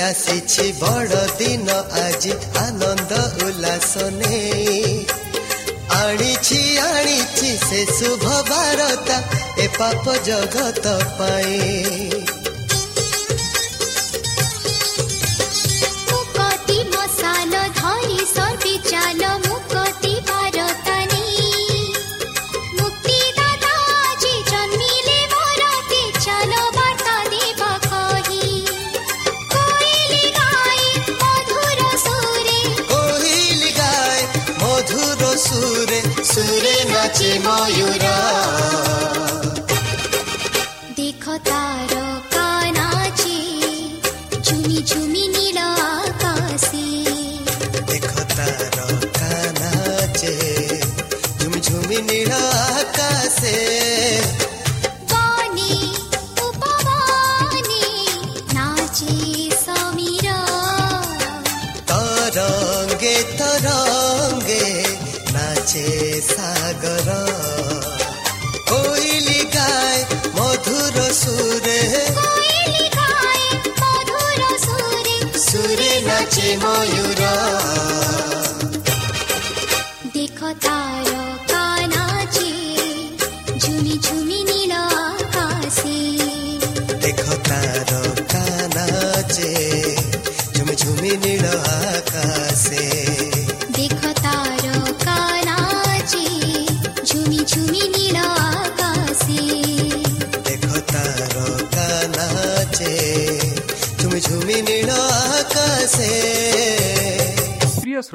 আসিছি বড় দিন আজি আনন্দ উল্লাস নেই আনিছি আনিছি সে শুভ বারতা এ পাপ জগত পায়ে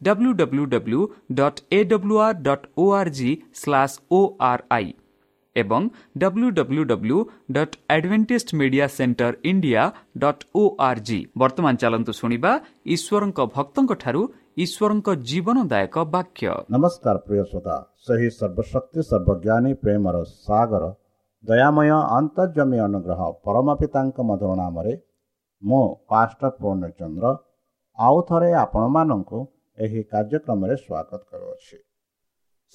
W W W dot A W R dot O R G slash O R I ଏବଂ W W W dot Adventist media centre India dot O R G ବର୍ତ୍ତମାନ ଚାଲନ୍ତୁ ଶୁଣିବା ଈଶ୍ୱରଙ୍କ ଭକ୍ତଙ୍କଠାରୁ ଈଶ୍ୱରଙ୍କ ଜୀବନଦାୟକ ବାକ୍ୟ। ନମସ୍କାର ପ୍ରିୟ ଶ୍ରୋତା ସେହି ସର୍ବଶକ୍ତି ସର୍ବଜ୍ଞାନୀ ପ୍ରେମର ସାଗର ଦୟାମୟ ଅନ୍ତର୍ଜମୀ ଅନୁଗ୍ରହ ପରମ ପିତାଙ୍କ ମଧୁର ନାମରେ ମୁଁ ପାଷ୍ଟର ପୂର୍ଣ୍ଣଚନ୍ଦ୍ର ଆଉ ଥରେ ଆପଣମାନଙ୍କୁ ଏହି କାର୍ଯ୍ୟକ୍ରମରେ ସ୍ୱାଗତ କରୁଅଛି।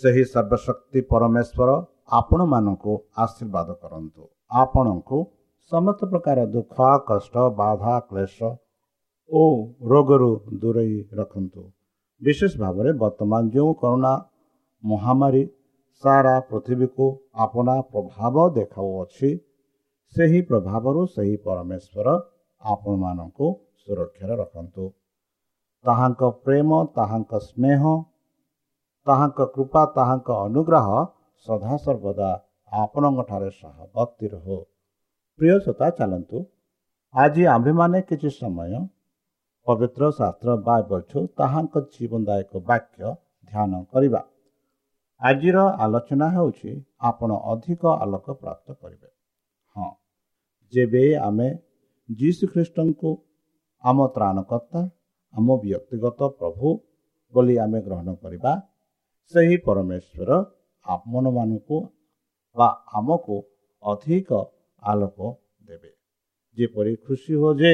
ସେହି ସର୍ବଶକ୍ତି ପରମେଶ୍ୱର ଆପଣମାନଙ୍କୁ ଆଶୀର୍ବାଦ କରନ୍ତୁ। ଆପଣଙ୍କୁ ସମସ୍ତ ପ୍ରକାର ଦୁଃଖ କଷ୍ଟ ବାଧା କ୍ଲେଶ ଓ ରୋଗରୁ ଦୂରେଇ ରଖନ୍ତୁ। ବିଶେଷ ଭାବରେ ବର୍ତ୍ତମାନ ଯେଉଁ କରୋନା ମହାମାରୀ ସାରା ପୃଥିବୀକୁ ଆପଣା ପ୍ରଭାବ ଦେଖାଉଅଛି ସେହି ପ୍ରଭାବରୁ ସେହି ପରମେଶ୍ୱର ଆପଣମାନଙ୍କୁ ସୁରକ୍ଷାରେ ରଖନ୍ତୁ। ତାହାଙ୍କ ପ୍ରେମ ତାହାଙ୍କ ସ୍ନେହ ତାହାଙ୍କ କୃପା ତାହାଙ୍କ ଅନୁଗ୍ରହ ସଦାସର୍ବଦା ଆପଣଙ୍କଠାରେ ସହବର୍ତ୍ତୀ ରହୁ। ପ୍ରିୟ ଶ୍ରୋତା ଚାଲନ୍ତୁ। ଆଜି ଆମ୍ଭେମାନେ କିଛି ସମୟ ପବିତ୍ର ଶାସ୍ତ୍ର ବାଇବଲଠୁ ତାହାଙ୍କ ଜୀବନଦାୟକ ବାକ୍ୟ ଧ୍ୟାନ କରିବା। ଆଜିର ଆଲୋଚନା ହେଉଛି ଆପଣ ଅଧିକ ଆଲୋକ ପ୍ରାପ୍ତ କରିବେ। ହଁ ଯେବେ ଆମେ ଯୀଶୁ ଖ୍ରୀଷ୍ଟଙ୍କୁ ଆମ ତ୍ରାଣକର୍ତ୍ତା ଆମ ବ୍ୟକ୍ତିଗତ ପ୍ରଭୁ ବୋଲି ଆମେ ଗ୍ରହଣ କରିବା ସେହି ପରମେଶ୍ୱର ଆପଣମାନଙ୍କୁ ବା ଆମକୁ ଅଧିକ ଆଲୋକ ଦେବେ। ଯେପରି ଖୁସି ହୁଅ ଯେ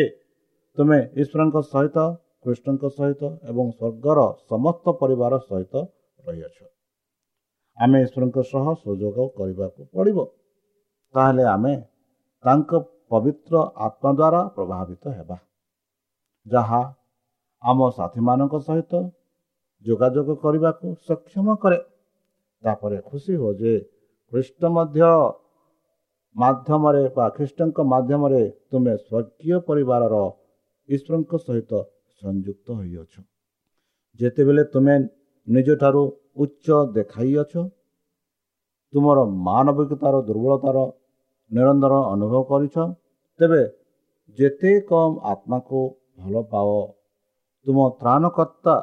ତୁମେ ଈଶ୍ୱରଙ୍କ ସହିତ କୃଷ୍ଣଙ୍କ ସହିତ ଏବଂ ସ୍ୱର୍ଗର ସମସ୍ତ ପରିବାର ସହିତ ରହିଅଛ। ଆମେ ଈଶ୍ୱରଙ୍କ ସହ ସୁଯୋଗ କରିବାକୁ ପଡ଼ିବ। ତାହେଲେ ଆମେ ତାଙ୍କ ପବିତ୍ର ଆତ୍ମା ଦ୍ୱାରା ପ୍ରଭାବିତ ହେବା। ଯାହା ଆମ ସାଥୀମାନଙ୍କ ସହିତ ଯୋଗାଯୋଗ କରିବାକୁ ସକ୍ଷମ କରେ। ତାପରେ ଖୁସି ହୁଅ ଯେ ଖ୍ରୀଷ୍ଟ ମଧ୍ୟ ମାଧ୍ୟମରେ ବା ଖ୍ରୀଷ୍ଟଙ୍କ ମାଧ୍ୟମରେ ତୁମେ ସ୍ୱର୍ଗୀୟ ପରିବାରର ଈଶ୍ୱରଙ୍କ ସହିତ ସଂଯୁକ୍ତ ହୋଇଅଛ। ଯେତେବେଳେ ତୁମେ ନିଜଠାରୁ ଉଚ୍ଚ ଦେଖାଇଅଛ ତୁମର ମାନବିକତାର ଦୁର୍ବଳତାର ନିରନ୍ତର ଅନୁଭବ କରିଛ ତେବେ ଯେତେ କମ୍ ଆତ୍ମାକୁ ଭଲ ପାଅ ତୁମ ତ୍ରାଣକର୍ତ୍ତା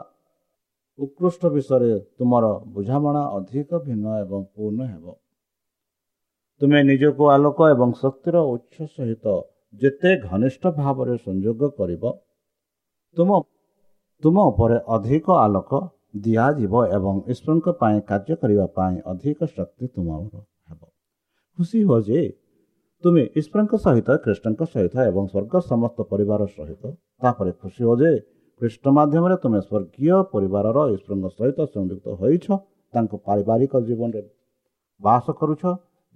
ଉତ୍କୃଷ୍ଟ ବିଷୟରେ ତୁମର ବୁଝାମଣା ଅଧିକ ଭିନ୍ନ ଏବଂ ପୂର୍ଣ୍ଣ ହେବ। ତୁମେ ନିଜକୁ ଆଲୋକ ଏବଂ ଶକ୍ତିର ଉତ୍ସ ସହିତ ଯେତେ ଘନିଷ୍ଠ ଭାବରେ ସଂଯୋଗ କରିବ ତୁମ ତୁମ ଉପରେ ଅଧିକ ଆଲୋକ ଦିଆଯିବ ଏବଂ ଈଶ୍ୱରଙ୍କ ପାଇଁ କାର୍ଯ୍ୟ କରିବା ପାଇଁ ଅଧିକ ଶକ୍ତି ତୁମର ହେବ। ଖୁସି ହୁଅ ଯେ ତୁମେ ଈଶ୍ୱରଙ୍କ ସହିତ ଖ୍ରୀଷ୍ଟଙ୍କ ସହିତ ଏବଂ ସ୍ୱର୍ଗ ସମସ୍ତ ପରିବାର ସହିତ ତାପରେ ଖୁସି ହୁଅ ଯେ ଖ୍ରୀଷ୍ଟ ମାଧ୍ୟମରେ ତୁମେ ସ୍ୱର୍ଗୀୟ ପରିବାରର ଈଶ୍ୱରଙ୍କ ସହିତ ସଂଯୁକ୍ତ ହୋଇଛ ତାଙ୍କ ପାରିବାରିକ ଜୀବନରେ ବାସ କରୁଛ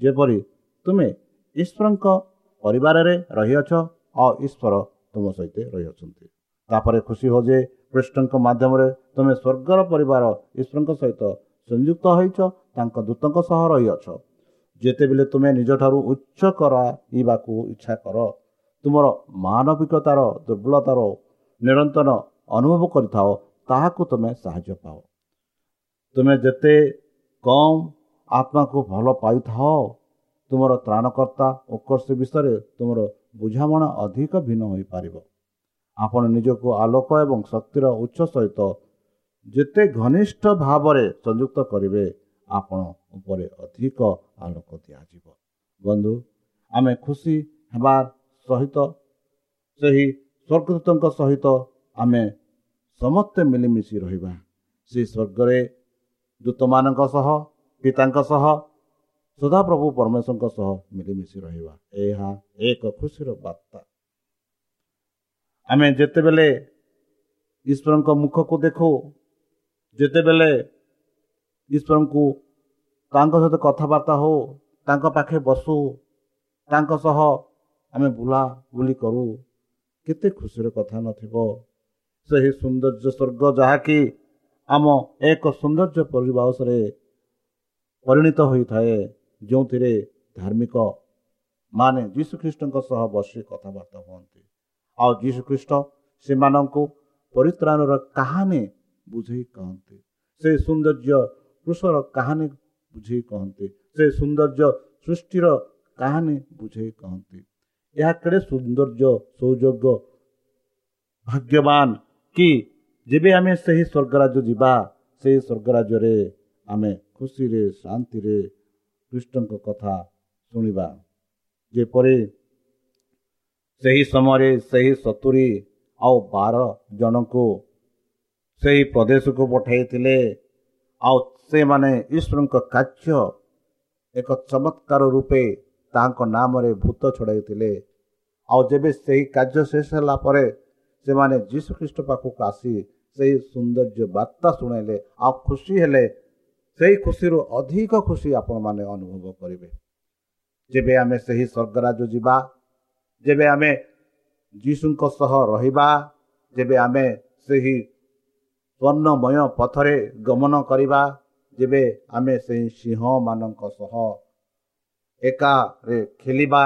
ଯେପରି ତୁମେ ଈଶ୍ୱରଙ୍କ ପରିବାରରେ ରହିଅଛ ଆଉ ଈଶ୍ୱର ତୁମ ସହିତ ରହିଅଛନ୍ତି। ତାପରେ ଖୁସି ହୁଅ ଯେ କୃଷ୍ଣଙ୍କ ମାଧ୍ୟମରେ ତୁମେ ସ୍ୱର୍ଗର ପରିବାର ଈଶ୍ୱରଙ୍କ ସହିତ ସଂଯୁକ୍ତ ହୋଇଛ ତାଙ୍କ ଦୂତଙ୍କ ସହ ରହିଅଛ। ଯେତେବେଳେ ତୁମେ ନିଜଠାରୁ ଉଚ୍ଚ କରାଇବାକୁ ଇଚ୍ଛା କର ତୁମର ମାନବିକତାର ଦୁର୍ବଳତାର ନିରନ୍ତର ଅନୁଭବ କରିଥାଅ ତାହାକୁ ତୁମେ ସାହାଯ୍ୟ ପାଅ। ତୁମେ ଯେତେ କମ୍ ଆତ୍ମାକୁ ଭଲ ପାଇଥାଅ ତୁମର ତ୍ରାଣକର୍ତ୍ତା ଉତ୍କର୍ଷ ବିଷୟରେ ତୁମର ବୁଝାମଣା ଅଧିକ ଭିନ୍ନ ହୋଇପାରିବ। ଆପଣ ନିଜକୁ ଆଲୋକ ଏବଂ ଶକ୍ତିର ଉଚ୍ଚ ସହିତ ଯେତେ ଘନିଷ୍ଠ ଭାବରେ ସଂଯୁକ୍ତ କରିବେ ଆପଣ ଉପରେ ଅଧିକ ଆଲୋକ ଦିଆଯିବ। ବନ୍ଧୁ ଆମେ ଖୁସି ହେବା ସହିତ ସେହି ସ୍ୱର୍ଗଦୂତଙ୍କ ସହିତ ଆମେ ସମସ୍ତେ ମିଳିମିଶି ରହିବା। ସେ ସ୍ୱର୍ଗରେ ଦୂତମାନଙ୍କ ସହ ପିତାଙ୍କ ସହ ସଦାପ୍ରଭୁ ପରମେଶ୍ୱରଙ୍କ ସହ ମିଳିମିଶି ରହିବା। ଏହା ଏକ ଖୁସିର ବାର୍ତ୍ତା। ଆମେ ଯେତେବେଳେ ଈଶ୍ୱରଙ୍କ ମୁଖକୁ ଦେଖୁ ଯେତେବେଳେ ଈଶ୍ୱରଙ୍କୁ ତାଙ୍କ ସହିତ କଥାବାର୍ତ୍ତା ହଉ ତାଙ୍କ ପାଖେ ବସୁ ତାଙ୍କ ସହ ଆମେ ବୁଲା ବୁଲି କରୁ କେତେ ଖୁସିର କଥା ନଥିବ ସେହି ସୌନ୍ଦର୍ଯ୍ୟ ସ୍ୱର୍ଗ ଯାହାକି ଆମ ଏକ ସୌନ୍ଦର୍ଯ୍ୟ ପରିବେଶରେ ପରିଣତ ହୋଇଥାଏ ଯେଉଁଥିରେ ଧାର୍ମିକ ମାନେ ଯୀଶୁଖ୍ରୀଷ୍ଟଙ୍କ ସହ ବସି କଥାବାର୍ତ୍ତା ହୁଅନ୍ତି। ଆଉ ଯୀଶୁଖ୍ରୀଷ୍ଟ ସେମାନଙ୍କୁ ପରିତ୍ରାଣର କାହାଣୀ ବୁଝେଇ କହନ୍ତି। ସେ ସୌନ୍ଦର୍ଯ୍ୟ କୃଷର କାହାଣୀ ବୁଝେଇ କହନ୍ତି। ସେ ସୌନ୍ଦର୍ଯ୍ୟ ସୃଷ୍ଟିର କାହାଣୀ ବୁଝେଇ କହନ୍ତି। ଏହା କେଡ଼େ ସୌନ୍ଦର୍ଯ୍ୟ ସୌଯୋଗ୍ୟ ଭାଗ୍ୟବାନ କି ଯେବେ ଆମେ ସେହି ସ୍ୱର୍ଗରାଜ୍ୟ ଯିବା ସେହି ସ୍ୱର୍ଗରାଜ୍ୟରେ ଆମେ ଖୁସିରେ ଶାନ୍ତିରେ କୃଷ୍ଣଙ୍କ କଥା ଶୁଣିବା। ଯେପରି ସେହି ସମୟରେ ସେହି ସତୁରୀ ଆଉ ବାର ଜଣଙ୍କୁ ସେହି ପ୍ରଦେଶକୁ ପଠାଇଥିଲେ ଆଉ ସେମାନେ ଈଶ୍ୱରଙ୍କ କାର୍ଯ୍ୟ ଏକ ଚମତ୍କାର ରୂପେ ତାଙ୍କ ନାମରେ ଭୂତ ଛଡ଼ାଇଥିଲେ। ଆଉ ଯେବେ ସେହି କାର୍ଯ୍ୟ ଶେଷ ହେଲା ପରେ ସେମାନେ ଯୀଶୁଖ୍ରୀଷ୍ଟ ପାଖକୁ ଆସି ସେହି ସୌନ୍ଦର୍ଯ୍ୟ ବାର୍ତ୍ତା ଶୁଣାଇଲେ ଆଉ ଖୁସି ହେଲେ ସେହି ଖୁସିରୁ ଅଧିକ ଖୁସି ଆପଣମାନେ ଅନୁଭବ କରିବେ। ଯେବେ ଆମେ ସେହି ସ୍ୱର୍ଗରାଜ ଯିବା ଯେବେ ଆମେ ଯୀଶୁଙ୍କ ସହ ରହିବା ଯେବେ ଆମେ ସେହି ସ୍ୱର୍ଣ୍ଣମୟ ପଥରେ ଗମନ କରିବା ଯେବେ ଆମେ ସେହି ସିଂହମାନଙ୍କ ସହ ଏକାରେ ଖେଳିବା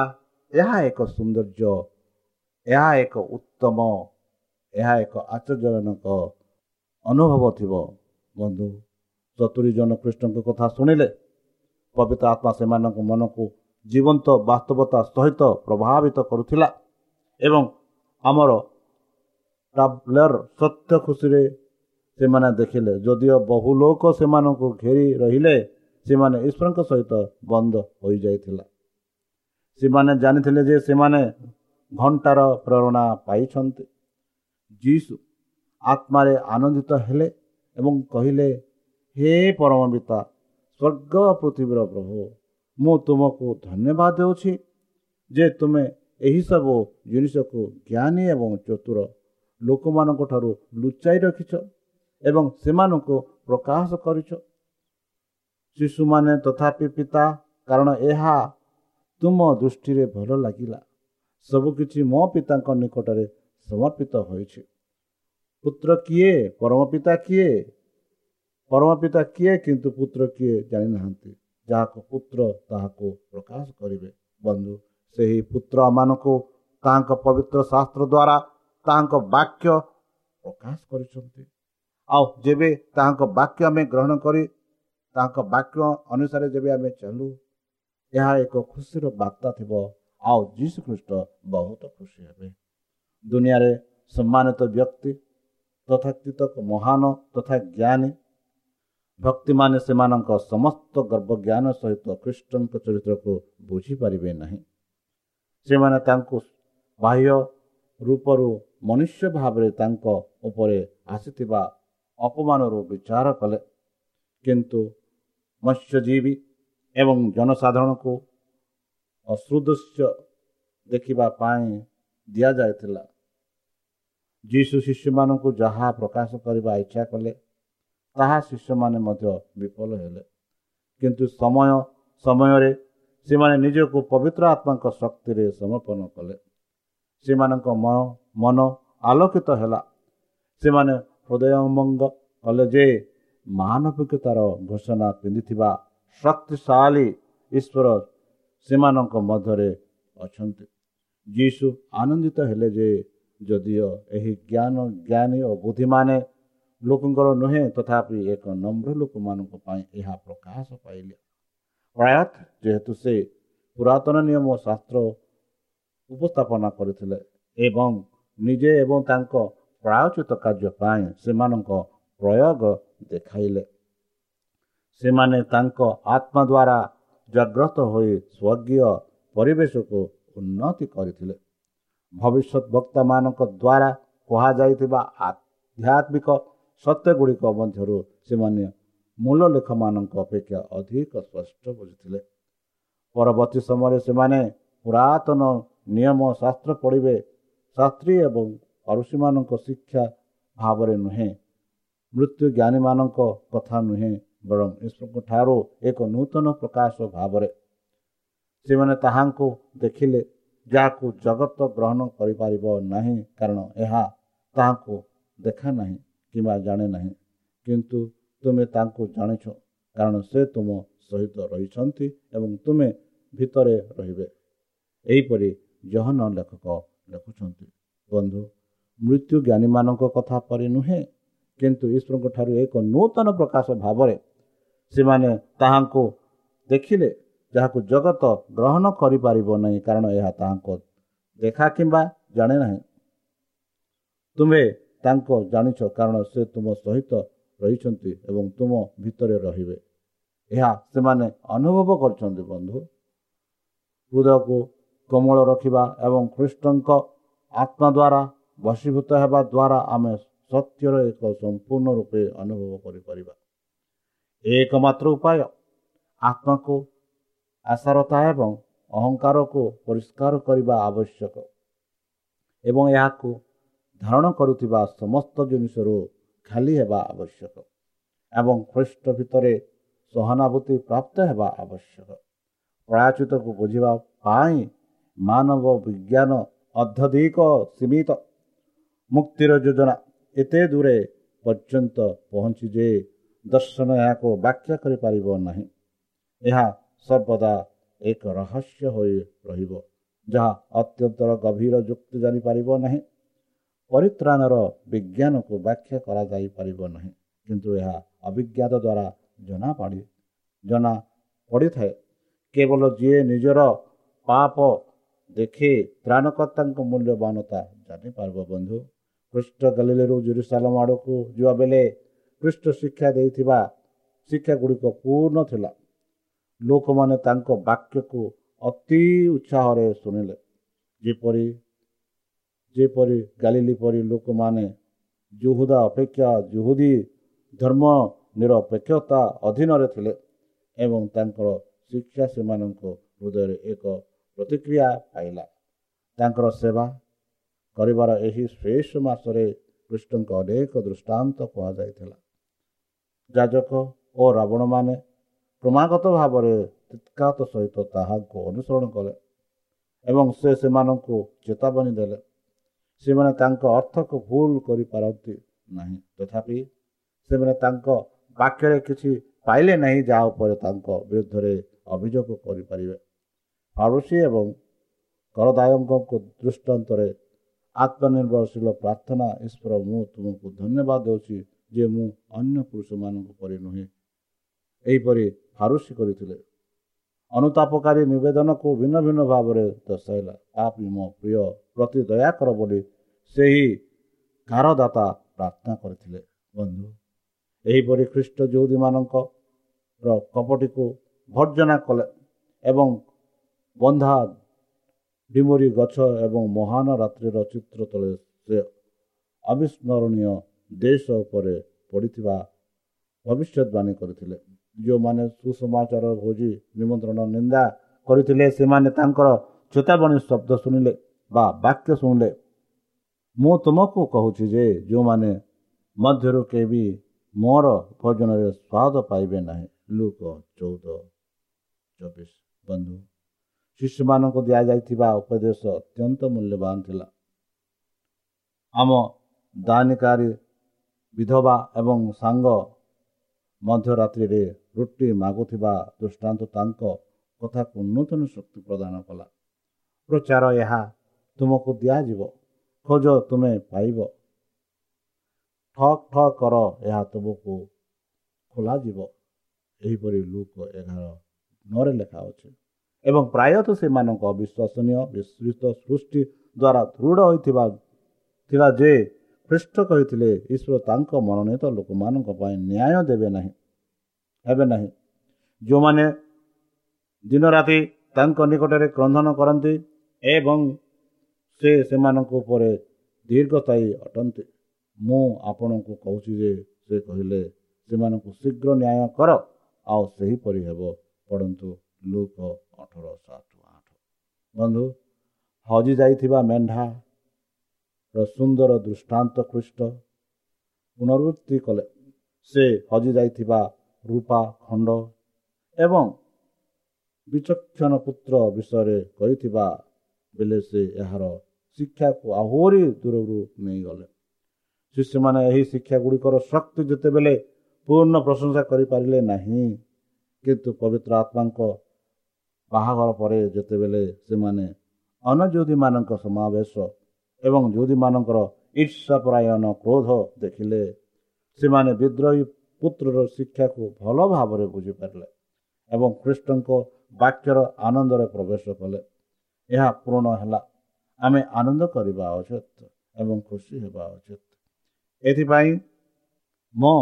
ଏହା ଏକ ସୌନ୍ଦର୍ଯ୍ୟ ଏହା ଏକ ଉତ୍ତମ ଏହା ଏକ ଆଶ୍ଚର୍ଯ୍ୟଜନକ ଅନୁଭବ ଥିବ। ବନ୍ଧୁ ସତୁରି ଜଣ କୃଷ୍ଣଙ୍କ କଥା ଶୁଣିଲେ ପବିତ୍ର ଆତ୍ମା ସେମାନଙ୍କ ମନକୁ ଜୀବନ୍ତ ବାସ୍ତବତା ସହିତ ପ୍ରଭାବିତ କରୁଥିଲା ଏବଂ ଆମର ଟ୍ରାଭେଲର ସତ୍ୟ ଖୁସିରେ ସେମାନେ ଦେଖିଲେ ଯଦିଓ ବହୁ ଲୋକ ସେମାନଙ୍କୁ ଘେରି ରହିଲେ ସେମାନେ ଈଶ୍ୱରଙ୍କ ସହିତ ବନ୍ଦ ହୋଇଯାଇଥିଲା। ସେମାନେ ଜାଣିଥିଲେ ଯେ ସେମାନେ ଘଣ୍ଟାର ପ୍ରେରଣା ପାଇଛନ୍ତି। ଯୀଶୁ ଆତ୍ମାରେ ଆନନ୍ଦିତ ହେଲେ ଏବଂ କହିଲେ ହେ ପରମ ପିତା ସ୍ୱର୍ଗ ପୃଥିବୀର ପ୍ରଭୁ ମୁଁ ତୁମକୁ ଧନ୍ୟବାଦ ଦେଉଛି ଯେ ତୁମେ ଏହିସବୁ ଜିନିଷକୁ ଜ୍ଞାନୀ ଏବଂ ଚତୁର ଲୋକମାନଙ୍କ ଠାରୁ ଲୁଚାଇ ରଖିଛ ଏବଂ ସେମାନଙ୍କୁ ପ୍ରକାଶ କରିଛ। ଶିଶୁମାନେ ତଥାପି ପିତା କାରଣ ଏହା ତୁମ ଦୃଷ୍ଟିରେ ଭଲ ଲାଗିଲା। ସବୁକିଛି ମୋ ପିତାଙ୍କ ନିକଟରେ ସମର୍ପିତ ହୋଇଛି। ପୁତ୍ର କିଏ ପରମ ପିତା କିଏ ପରମ ପିତା କିଏ କିନ୍ତୁ ପୁତ୍ର କିଏ ଜାଣିନାହାନ୍ତି ଯାହାକୁ ପୁତ୍ର ତାହାକୁ ପ୍ରକାଶ କରିବେ ବନ୍ଧୁ ସେହି ପୁତ୍ର ମାନଙ୍କୁ ତାହାଙ୍କ ପବିତ୍ର ଶାସ୍ତ୍ର ଦ୍ୱାରା ତାହାଙ୍କ ବାକ୍ୟ ପ୍ରକାଶ କରିଛନ୍ତି ଆଉ ଯେବେ ତାହାଙ୍କ ବାକ୍ୟ ଆମେ ଗ୍ରହଣ କରି ତାଙ୍କ ବାକ୍ୟ ଅନୁସାରେ ଯେବେ ଆମେ ଚାଲୁ ଏହା ଏକ ଖୁସିର ବାର୍ତ୍ତା ଥିବ। ଆଉ ଯୀଶୁ ଖ୍ରୀଷ୍ଟ ବହୁତ ଖୁସି ହେବେ। ଦୁନିଆରେ ସମ୍ମାନିତ ବ୍ୟକ୍ତି ତଥାକଥିତ ମହାନ ତଥା ଜ୍ଞାନୀ। ଭକ୍ତିମାନେ ସେମାନଙ୍କ ସମସ୍ତ ଗର୍ବ ଜ୍ଞାନ ସହିତ ଖ୍ରୀଷ୍ଟଙ୍କ ଚରିତ୍ରକୁ ବୁଝିପାରିବେ ନାହିଁ। ସେମାନେ ତାଙ୍କୁ ବାହ୍ୟ ରୂପରୁ ମନୁଷ୍ୟ ଭାବରେ ତାଙ୍କ ଉପରେ ଆସିଥିବା ଅପମାନରୁ ବିଚାର କଲେ। କିନ୍ତୁ ମତ୍ସ୍ୟଜୀବୀ ଏବଂ ଜନସାଧାରଣଙ୍କୁ ଅସୃଦୃଶ୍ୟ ଦେଖିବା ପାଇଁ ଦିଆଯାଇଥିଲା। ଯୀଶୁ ଶିଷ୍ୟମାନଙ୍କୁ ଯାହା ପ୍ରକାଶ କରିବା ଇଚ୍ଛା କଲେ ତାହା ଶିଷ୍ୟମାନେ ମଧ୍ୟ ବିଫଳ ହେଲେ। କିନ୍ତୁ ସମୟ ସମୟରେ ସେମାନେ ନିଜକୁ ପବିତ୍ର ଆତ୍ମାଙ୍କ ଶକ୍ତିରେ ସମର୍ପଣ କଲେ। ସେମାନଙ୍କ ମନ ମନ ଆଲୋକିତ ହେଲା। ସେମାନେ ହୃଦୟଙ୍ଗମ କଲେ ଯେ ମାନବିକତାର ଘୋଷଣା ପିନ୍ଧିଥିବା ଶକ୍ତିଶାଳୀ ଈଶ୍ୱର ସେମାନଙ୍କ ମଧ୍ୟରେ ଅଛନ୍ତି। ଯୀଶୁ ଆନନ୍ଦିତ ହେଲେ ଯେ ଯଦିଓ ଏହି ଜ୍ଞାନ ଜ୍ଞାନୀ ଓ ବୁଦ୍ଧିମାନେ ଲୋକଙ୍କର ନୁହେଁ ତଥାପି ଏକ ନମ୍ର ଲୋକମାନଙ୍କ ପାଇଁ ଏହା ପ୍ରକାଶ ପାଇଲେ। ପ୍ରାୟତଃ ଯେହେତୁ ସେ ପୁରାତନ ନିୟମ ଶାସ୍ତ୍ର ଉପସ୍ଥାପନା କରିଥିଲେ ଏବଂ ନିଜେ ଏବଂ ତାଙ୍କ ପ୍ରାୟୋଚିତ କାର୍ଯ୍ୟ ପାଇଁ ସେମାନଙ୍କ ପ୍ରୟୋଗ ଦେଖାଇଲେ। ସେମାନେ ତାଙ୍କ ଆତ୍ମା ଦ୍ୱାରା ଜାଗ୍ରତ ହୋଇ ସ୍ୱର୍ଗୀୟ ପରିବେଶକୁ ଉନ୍ନତି କରିଥିଲେ। ଭବିଷ୍ୟତ ବକ୍ତାମାନଙ୍କ ଦ୍ୱାରା କୁହାଯାଇଥିବା ଆଧ୍ୟାତ୍ମିକ ସତ୍ୟ ଗୁଡ଼ିକ ମଧ୍ୟରୁ ସେମାନେ ମୂଳ ଲେଖମାନଙ୍କ ଅପେକ୍ଷା ଅଧିକ ସ୍ପଷ୍ଟ ବୁଝିଥିଲେ। ପରବର୍ତ୍ତୀ ସମୟରେ ସେମାନେ ପୁରାତନ ନିୟମ ଶାସ୍ତ୍ର ପଢ଼ିବେ। ଶାସ୍ତ୍ରୀ ଏବଂ ଅରୁଷୀମାନଙ୍କ ଶିକ୍ଷା ଭାବରେ ନୁହେଁ। ମୃତ୍ୟୁ ଜ୍ଞାନୀମାନଙ୍କ କଥା ନୁହେଁ ବରଂ ଈଶ୍ୱରଙ୍କ ଠାରୁ ଏକ ନୂତନ ପ୍ରକାଶ ଭାବରେ। ସେମାନେ ତାହାଙ୍କୁ ଦେଖିଲେ ଯାହାକୁ ଜଗତ ଗ୍ରହଣ କରିପାରିବ ନାହିଁ କାରଣ ଏହା ତାହାଙ୍କୁ ଦେଖା ନାହିଁ କିମ୍ବା ଜାଣେ ନାହିଁ। କିନ୍ତୁ ତୁମେ ତାଙ୍କୁ ଜାଣିଛ କାରଣ ସେ ତୁମ ସହିତ ରହିଛନ୍ତି ଏବଂ ତୁମେ ଭିତରେ ରହିବେ। ଏହିପରି ଜହନ ଲେଖକ ଲେଖୁଛନ୍ତି। ବନ୍ଧୁ ମୃତ୍ୟୁ ଜ୍ଞାନୀମାନଙ୍କ କଥା ପରି ନୁହେଁ କିନ୍ତୁ ଈଶ୍ୱରଙ୍କ ଠାରୁ ଏକ ନୂତନ ପ୍ରକାଶ ଭାବରେ ସେମାନେ ତାହାଙ୍କୁ ଦେଖିଲେ ଯାହାକୁ ଜଗତ ଗ୍ରହଣ କରିପାରିବ ନାହିଁ କାରଣ ଏହା ତାହାଙ୍କ ଦେଖା କିମ୍ବା ଜାଣେ ନାହିଁ। ତୁମେ ତାଙ୍କ ଜାଣିଛ କାରଣ ସେ ତୁମ ସହିତ ରହିଛନ୍ତି ଏବଂ ତୁମ ଭିତରେ ରହିବେ। ଏହା ସେମାନେ ଅନୁଭବ କରିଛନ୍ତି ବନ୍ଧୁ। ହୃଦୟକୁ କୋମଳ ରଖିବା ଏବଂ ଖ୍ରୀଷ୍ଟଙ୍କ ଆତ୍ମା ଦ୍ୱାରା ବଶୀଭୂତ ହେବା ଦ୍ୱାରା ଆମେ ସତ୍ୟର ଏକ ସମ୍ପୂର୍ଣ୍ଣ ରୂପେ ଅନୁଭବ କରିପାରିବା। ଏକମାତ୍ର ଉପାୟ ଆତ୍ମାକୁ ଆଶାରତା ଏବଂ ଅହଙ୍କାରକୁ ପରିଷ୍କାର କରିବା ଆବଶ୍ୟକ ଏବଂ ଏହାକୁ ଧାରଣ କରୁଥିବା ସମସ୍ତ ଜିନିଷରୁ ଖାଲି ହେବା ଆବଶ୍ୟକ ଏବଂ ଖ୍ରୀଷ୍ଟ ଭିତରେ ସହାନୁଭୂତି ପ୍ରାପ୍ତ ହେବା ଆବଶ୍ୟକ। ପ୍ରାୟଚିତକୁ ବୁଝିବା ପାଇଁ ମାନବ ବିଜ୍ଞାନ ଅତ୍ୟଧିକ ସୀମିତ। ମୁକ୍ତିର ଯୋଜନା ଏତେ ଦୂରେ ପର୍ଯ୍ୟନ୍ତ ପହଞ୍ଚି ଯେ ଦର୍ଶନ ଏହାକୁ ବ୍ୟାଖ୍ୟା କରିପାରିବ ନାହିଁ। ଏହା ସର୍ବଦା ଏକ ରହସ୍ୟ ହୋଇ ରହିବ ଯାହା ଅତ୍ୟନ୍ତର ଗଭୀର ଯୁକ୍ତି ଜାଣିପାରିବ ନାହିଁ ପରିତ୍ରାଣର ବିଜ୍ଞାନକୁ ବ୍ୟାଖ୍ୟା କରାଯାଇପାରିବ ନାହିଁ କିନ୍ତୁ ଏହା ଅଭିଜ୍ଞାତ ଦ୍ୱାରା ଜଣାପଡ଼ି ଜଣା ପଡ଼ିଥାଏ। କେବଳ ଯିଏ ନିଜର ପାପ ଦେଖି ତ୍ରାଣକର୍ତ୍ତାଙ୍କ ମୂଲ୍ୟବାନତା ଜାଣିପାରିବ ବନ୍ଧୁ। ଖ୍ରୀଷ୍ଟ ଗାଲିଲେରୁ ଜେରୁସାଲାମ ଆଡ଼କୁ ଯିବା ବେଳେ ଖ୍ରୀଷ୍ଟ ଶିକ୍ଷା ଦେଇଥିବା ଶିକ୍ଷା ଗୁଡ଼ିକ ପୂର୍ଣ୍ଣ ଥିଲା। ଲୋକମାନେ ତାଙ୍କ ବାକ୍ୟକୁ ଅତି ଉତ୍ସାହରେ ଶୁଣିଲେ। ଯେପରି ଯେପରି ଗାଲିଲି ପରି ଲୋକମାନେ ଜୁହୁଦା ଅପେକ୍ଷା ଜୁହୁଦୀ ଧର୍ମ ନିରପେକ୍ଷତା ଅଧୀନରେ ଥିଲେ ଏବଂ ତାଙ୍କର ଶିକ୍ଷା ସେମାନଙ୍କ ହୃଦୟରେ ଏକ ପ୍ରତିକ୍ରିୟା ପାଇଲା। ତାଙ୍କର ସେବା କରିବାର ଏହି ଶେଷ ମାସରେ କୃଷ୍ଣଙ୍କ ଅନେକ ଦୃଷ୍ଟାନ୍ତ କୁହାଯାଇଥିଲା। ଯାଜକ ଓ ରାବଣମାନେ କ୍ରମାଗତ ଭାବରେ ଚିତ୍କାତ ସହିତ ତାହାକୁ ଅନୁସରଣ କଲେ ଏବଂ ସେ ସେମାନଙ୍କୁ ଚେତାବନୀ ଦେଲେ। ସେମାନେ ତାଙ୍କ ଅର୍ଥକୁ ଭୁଲ କରିପାରନ୍ତି ନାହିଁ। ତଥାପି ସେମାନେ ତାଙ୍କ ପାଖରେ କିଛି ପାଇଲେ ନାହିଁ ଯାହା ଉପରେ ତାଙ୍କ ବିରୁଦ୍ଧରେ ଅଭିଯୋଗ କରିପାରିବେ। ଫାରୁସି ଏବଂ କରଦାୟଙ୍କ ଦୃଷ୍ଟାନ୍ତରେ ଆତ୍ମନିର୍ଭରଶୀଳ ପ୍ରାର୍ଥନା ଈଶ୍ୱର ମୁଁ ତୁମକୁ ଧନ୍ୟବାଦ ଦେଉଛି ଯେ ମୁଁ ଅନ୍ୟ ପୁରୁଷମାନଙ୍କ ପରି ନୁହେଁ। ଏହିପରି ଫାରୁସି କରିଥିଲେ। ଅନୁତାପକାରୀ ନିବେଦନକୁ ଭିନ୍ନ ଭିନ୍ନ ଭାବରେ ଦର୍ଶାଇଲା। ପାପି ମୋ ପ୍ରିୟ ପ୍ରତି ଦୟାକର ବୋଲି ସେହି କାରଦାତା ପ୍ରାର୍ଥନା କରିଥିଲେ। ବନ୍ଧୁ ଏହିପରି ଖ୍ରୀଷ୍ଟ ଯୌଦୀମାନଙ୍କର କପଟିକୁ ଭର୍ଜନା କଲେ ଏବଂ ବନ୍ଧା ଡିମୁରି ଗଛ ଏବଂ ମହାନ ରାତ୍ରିର ଚିତ୍ର ତଳେ ସେ ଅବିସ୍ମରଣୀୟ ଦେଶ ଉପରେ ପଡ଼ିଥିବା ଭବିଷ୍ୟତବାଣୀ କରିଥିଲେ। ଯେଉଁମାନେ ସୁସମାଚାର ଭୋଜି ନିମନ୍ତ୍ରଣ ନିନ୍ଦା କରିଥିଲେ ସେମାନେ ତାଙ୍କର ଚେତାବନୀ ଶବ୍ଦ ଶୁଣିଲେ ବା ବାକ୍ୟ ଶୁଣିଲେ। ମୁଁ ତୁମକୁ କହୁଛି ଯେ ଯେଉଁମାନେ ମଧ୍ୟରୁ କେହି ମୋର ଭୋଜନରେ ସ୍ୱାଦ ପାଇବେ ନାହିଁ। ଲୁକ ଚଉଦ ଚବିଶ ବନ୍ଧୁ ଶିଶୁମାନଙ୍କୁ ଦିଆଯାଇଥିବା ଉପଦେଶ ଅତ୍ୟନ୍ତ ମୂଲ୍ୟବାନ ଥିଲା। ଆମ ଦାନିକାରୀ ବିଧବା ଏବଂ ସାଙ୍ଗ ମଧ୍ୟରାତ୍ରିରେ ରୁଟି ମାଗୁଥିବା ଦୃଷ୍ଟାନ୍ତ ତାଙ୍କ କଥାକୁ ନୂତନ ଶକ୍ତି ପ୍ରଦାନ କଲା। ପ୍ରଚାର ଏହା ତୁମକୁ ଦିଆଯିବ। ଖୋଜ ତୁମେ ପାଇବ। ଠକ୍ ଠକ୍ କର ଏହା ତୁମକୁ ଖୋଲାଯିବ। ଏହିପରି ଲୁକ ଏଗାର ନରେ ଲେଖା ଅଛି। ଏବଂ ପ୍ରାୟତଃ ସେମାନଙ୍କ ଅବିଶ୍ୱସନୀୟ ବିସ୍ତୃତ ସୃଷ୍ଟି ଦ୍ୱାରା ଦୃଢ଼ ହୋଇଥିବା ଥିଲା ଯେ ଖ୍ରୀଷ୍ଟ କହିଥିଲେ ଈଶ୍ୱର ତାଙ୍କ ମନୋନୀତ ଲୋକମାନଙ୍କ ପାଇଁ ନ୍ୟାୟ ଦେବେ ନାହିଁ। ହେବେ ନାହିଁ। ଯେଉଁମାନେ ଦିନ ରାତି ତାଙ୍କ ନିକଟରେ କ୍ରନ୍ଧନ କରନ୍ତି ଏବଂ ସେ ସେମାନଙ୍କ ଉପରେ ଦୀର୍ଘସ୍ଥାୟୀ ଅଟନ୍ତି। ମୁଁ ଆପଣଙ୍କୁ କହୁଛି ଯେ ସେ କହିଲେ ସେମାନଙ୍କୁ ଶୀଘ୍ର ନ୍ୟାୟ କର ଆଉ ସେହିପରି ହେବ। ପଢ଼ନ୍ତୁ ଲୁକ ଅଠର ସାତ ଆଠ। ବନ୍ଧୁ ହଜି ଯାଇଥିବା ମେଣ୍ଢାର ସୁନ୍ଦର ଦୃଷ୍ଟାନ୍ତ ଖ୍ରୀଷ୍ଟ ପୁନରୁକ୍ତି କଲେ। ସେ ହଜି ଯାଇଥିବା ରୂପା ଖଣ୍ଡ ଏବଂ ବିଚକ୍ଷଣ ପୁତ୍ର ବିଷୟରେ କହିଥିବା ବେଳେ ସେ ଏହାର ଶିକ୍ଷାକୁ ଆହୁରି ଦୂରରୁ ନେଇଗଲେ। ଶିଷ୍ୟମାନେ ଏହି ଶିକ୍ଷା ଗୁଡ଼ିକର ଶକ୍ତି ଯେତେବେଳେ ପୂର୍ଣ୍ଣ ପ୍ରଶଂସା କରିପାରିଲେ ନାହିଁ କିନ୍ତୁ ପବିତ୍ର ଆତ୍ମାଙ୍କ ବାହାଘର ପରେ ଯେତେବେଳେ ସେମାନେ ଅନଯୋଧୀମାନଙ୍କ ସମାବେଶ ଏବଂ ଯୋଧୀମାନଙ୍କର ଈର୍ଷାପରାୟଣ କ୍ରୋଧ ଦେଖିଲେ ସେମାନେ ବିଦ୍ରୋହୀ ପୁତ୍ରର ଶିକ୍ଷାକୁ ଭଲ ଭାବରେ ବୁଝିପାରିଲେ ଏବଂ ଖ୍ରୀଷ୍ଟଙ୍କ ବାକ୍ୟର ଆନନ୍ଦରେ ପ୍ରବେଶ କଲେ। ଏହା ପୂରଣ ହେଲା। ଆମେ ଆନନ୍ଦ କରିବା ଉଚିତ ଏବଂ ଖୁସି ହେବା ଉଚିତ। ଏଥିପାଇଁ ମୋ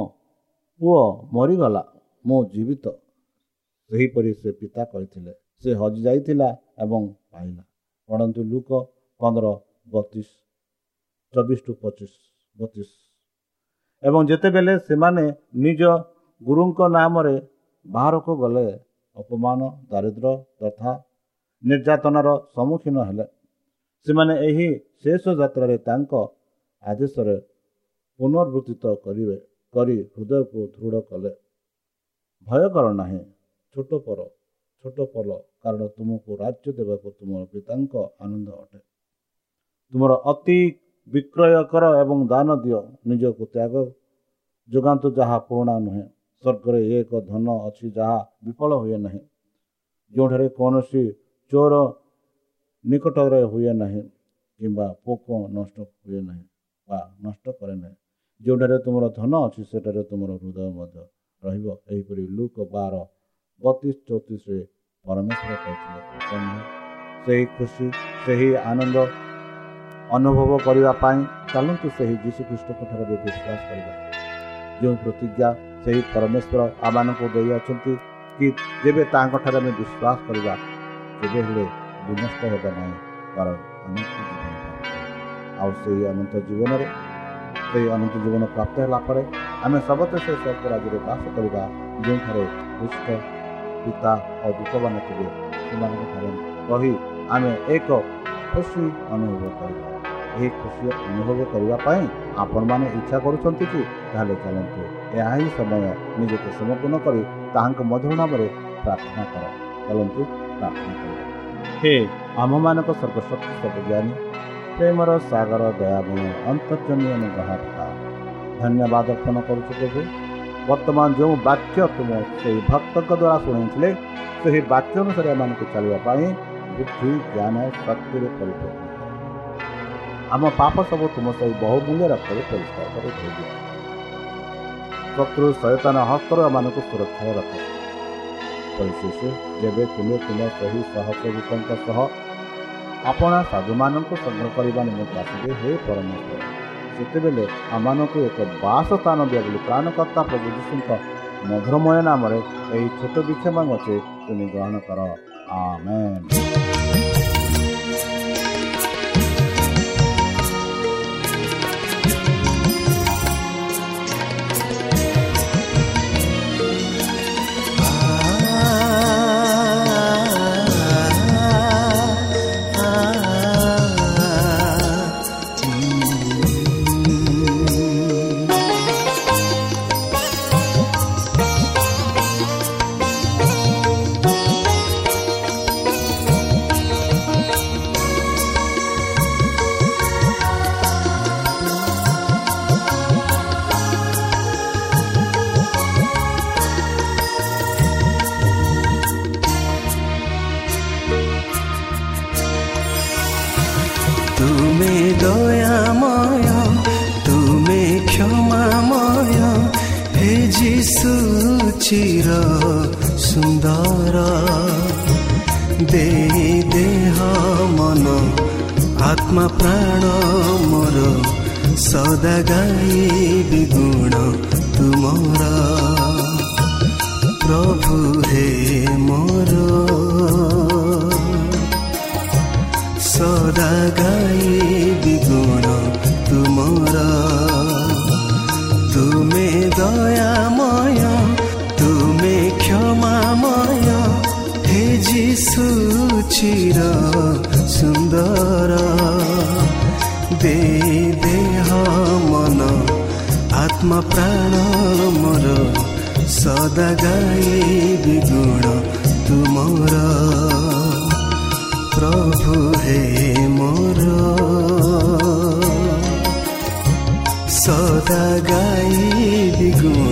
ପୁଅ ମରିଗଲା ମୁଁ ଜୀବିତ। ସେହିପରି ସେ ପିତା କହିଥିଲେ। ସେ ହଜି ଯାଇଥିଲା ଏବଂ ପାଇଲା। ପଢ଼ନ୍ତୁ ଲୁକ ପନ୍ଦର ବତିଶ ଚବିଶ ଟୁ ପଚିଶ ବତିଶ। ଏବଂ ଯେତେବେଳେ ସେମାନେ ନିଜ ଗୁରୁଙ୍କ ନାମରେ ବାହାରକୁ ଗଲେ ଅପମାନ ଦାରିଦ୍ର୍ୟ ତଥା ନିର୍ଯାତନାର ସମ୍ମୁଖୀନ ହେଲେ। ସେମାନେ ଏହି ଶେଷ ଯାତ୍ରାରେ ତାଙ୍କ ଆଦେଶରେ ପୁନର୍ବୃତ୍ତିତ କରିବେ କରି ହୃଦୟକୁ ଦୃଢ଼ କଲେ। ଭୟ କର ନାହିଁ ଛୋଟ ପର ଛୋଟ ପଲ କାରଣ ତୁମକୁ ରାଜ୍ୟ ଦେବାକୁ ତୁମର ପିତାଙ୍କ ଆନନ୍ଦ ଅଟେ। ତୁମର ଅତି ବିକ୍ରୟ କର ଏବଂ ଦାନ ଦିଅ। ନିଜକୁ ତ୍ୟାଗ ଯୋଗାନ୍ତୁ ଯାହା ପୁରୁଣା ନୁହେଁ। ସ୍ୱର୍ଗରେ ଏକ ଧନ ଅଛି ଯାହା ବିଫଳ ହୁଏ ନାହିଁ। ଯେଉଁଠାରେ କୌଣସି ଚୋର ନିକଟରେ ହୁଏ ନାହିଁ କିମ୍ବା ପୋକ ନଷ୍ଟ ହୁଏ ନାହିଁ ବା ନଷ୍ଟ କରେ ନାହିଁ। ଯେଉଁଠାରେ ତୁମର ଧନ ଅଛି ସେଠାରେ ତୁମର ହୃଦୟ ମଧ୍ୟ ରହିବ। ଏହିପରି ଲୁକ ବାର ବତିଶ ଚଉତିଶରେ ପରମେଶ୍ୱର କହିଥିଲେ। ସେହି ଖୁସି ସେହି ଆନନ୍ଦ ଅନୁଭବ କରିବା ପାଇଁ ଚାଲନ୍ତୁ ସେହି ଯୀଶୁଖ୍ରୀଷ୍ଟଙ୍କ ଠାରେ ବିଶ୍ୱାସ କରିବା। ଯେଉଁ ପ୍ରତିଜ୍ଞା ସେହି ପରମେଶ୍ୱର ଆମମାନଙ୍କୁ ଦେଇଅଛନ୍ତି କି ଯେବେ ତାଙ୍କଠାରେ ଆମେ ବିଶ୍ୱାସ କରିବା କେବେ ହେଲେ ବିନଷ୍ଟ ହେବ ନାହିଁ କାରଣ ଅନନ୍ତ ଜୀବନ ଆଉ ସେହି ଅନନ୍ତ ଜୀବନରେ ସେହି ଅନନ୍ତ ଜୀବନ ପ୍ରାପ୍ତ ହେଲା ପରେ ଆମେ ସମସ୍ତେ ସେ ସ୍ୱର୍ଗ ରାଜ୍ୟରେ ବାସ କରିବା ଯେଉଁଠାରେ କୃଷ୍ଣ ପିତା ଓ ଦୂତମାନେ ଥିବେ ସେମାନଙ୍କ ଠାରେ ରହି ଆମେ ଏକ ଖୁସି ଅନୁଭବ କରିବା। ଏହି ଖୁସି ଅନୁଭବ କରିବା ପାଇଁ ଆପଣମାନେ ଇଚ୍ଛା କରୁଛନ୍ତି କି ତାହେଲେ ଚାଲନ୍ତୁ। ଏହା ହିଁ ସମୟ। ନିଜକୁ ସମର୍ପଣ କରି ତାହାଙ୍କ ମଧୁର ନାମରେ ପ୍ରାର୍ଥନା କର। ଚାଲନ୍ତୁ ପ୍ରାର୍ଥନା କରିବା। ହେ ଆମମାନଙ୍କ ସର୍ବଶକ୍ତି ସର୍ବଜ୍ଞାନୀ ପ୍ରେମର ସାଗର ଦୟାମୟ ଅନ୍ତର୍ଜମୀ ଅନୁଗ୍ରହ ପିତା ଧନ୍ୟବାଦ ଅର୍ପଣ କରୁଛୁ ପ୍ରଭୁ। ବର୍ତ୍ତମାନ ଯେଉଁ ବାକ୍ୟ ତୁମ ସେହି ଭକ୍ତଙ୍କ ଦ୍ୱାରା ଶୁଣେଇଥିଲେ ସେହି ବାକ୍ୟ ଅନୁସାରେ ଏମାନଙ୍କୁ ଚାଲିବା ପାଇଁ ବୁଦ୍ଧି ଜ୍ଞାନ ଶକ୍ତିରେ ପରିପୂର୍ଣ୍ଣ। ଆମ ପାପ ସବୁ ତୁମ ସେହି ବହୁମୂଲ୍ୟ ରକ୍ତରେ ପରିଷ୍କାର କରି ଧୋଇଦିଅ। ଶତ୍ରୁ ସଚେତନ ହସ୍ତରୁ ଏମାନଙ୍କୁ ସୁରକ୍ଷାରେ ରଖ। ପରିଶେଷ ଯେବେ ତୁମେ ତୁମ ସେହି ସହସେବିକଙ୍କ ସହ ଆପଣା ସାଧୁମାନଙ୍କୁ ସଂଗ୍ରହ କରିବା ନିମନ୍ତେ ଆସିବେ ହେ ପରମେଶ୍ୱର ସେତେବେଳେ ଆମମାନଙ୍କୁ ଏକ ବାସ ସ୍ଥାନ ଦିଅ ବୋଲି ପ୍ରାଣକର୍ତ୍ତା ପ୍ରଭୁ ଯୀଶୁଙ୍କ ମଧୁରମୟ ନାମରେ ଏହି ଛୋଟ ବିକ୍ଷମ ଅଛି ତୁମେ ଗ୍ରହଣ କର। ଆମେନ୍। ଆତ୍ମା ପ୍ରାଣ ମୋର ସଦା ଗାଇବି ଗୁଣ ତୁମର ପ୍ରଭୁ ହେ ମୋର ସଦା ଗାଇବି ଗୁଣ ତୁମର ତୁମେ ଦୟାମୟ ତୁମେ କ୍ଷମାମୟ ହେ ଯିଶୁ ଚିର ସୁନ୍ଦର ଦେ ଦେହ ମନ ଆତ୍ମା ପ୍ରାଣ ମୋର ସଦା ଗାଇବି ଗୁଣ ତୁମର ପ୍ରଭୁ ହେ ମୋର ସଦା ଗାଇବି ଗୁଣ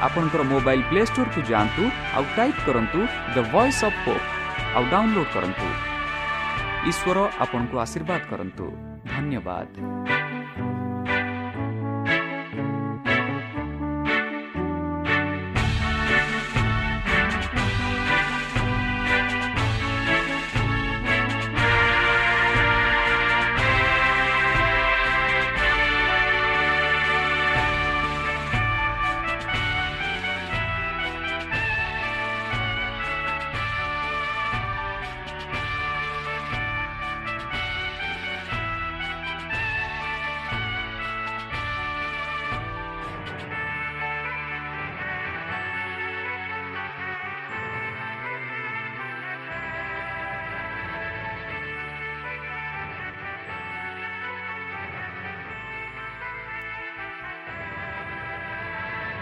ଆପଣଙ୍କର ମୋବାଇଲ୍ ପ୍ଲେ ଷ୍ଟୋରକୁ ଯାଆନ୍ତୁ ଆଉ ଟାଇପ୍ କରନ୍ତୁ ଦ ଭଏସ୍ ଅଫ୍ ହୋପ୍ ଆଉ ଡାଉନଲୋଡ୍ କରନ୍ତୁ। ଈଶ୍ୱର ଆପଣଙ୍କୁ ଆଶୀର୍ବାଦ କରନ୍ତୁ। ଧନ୍ୟବାଦ।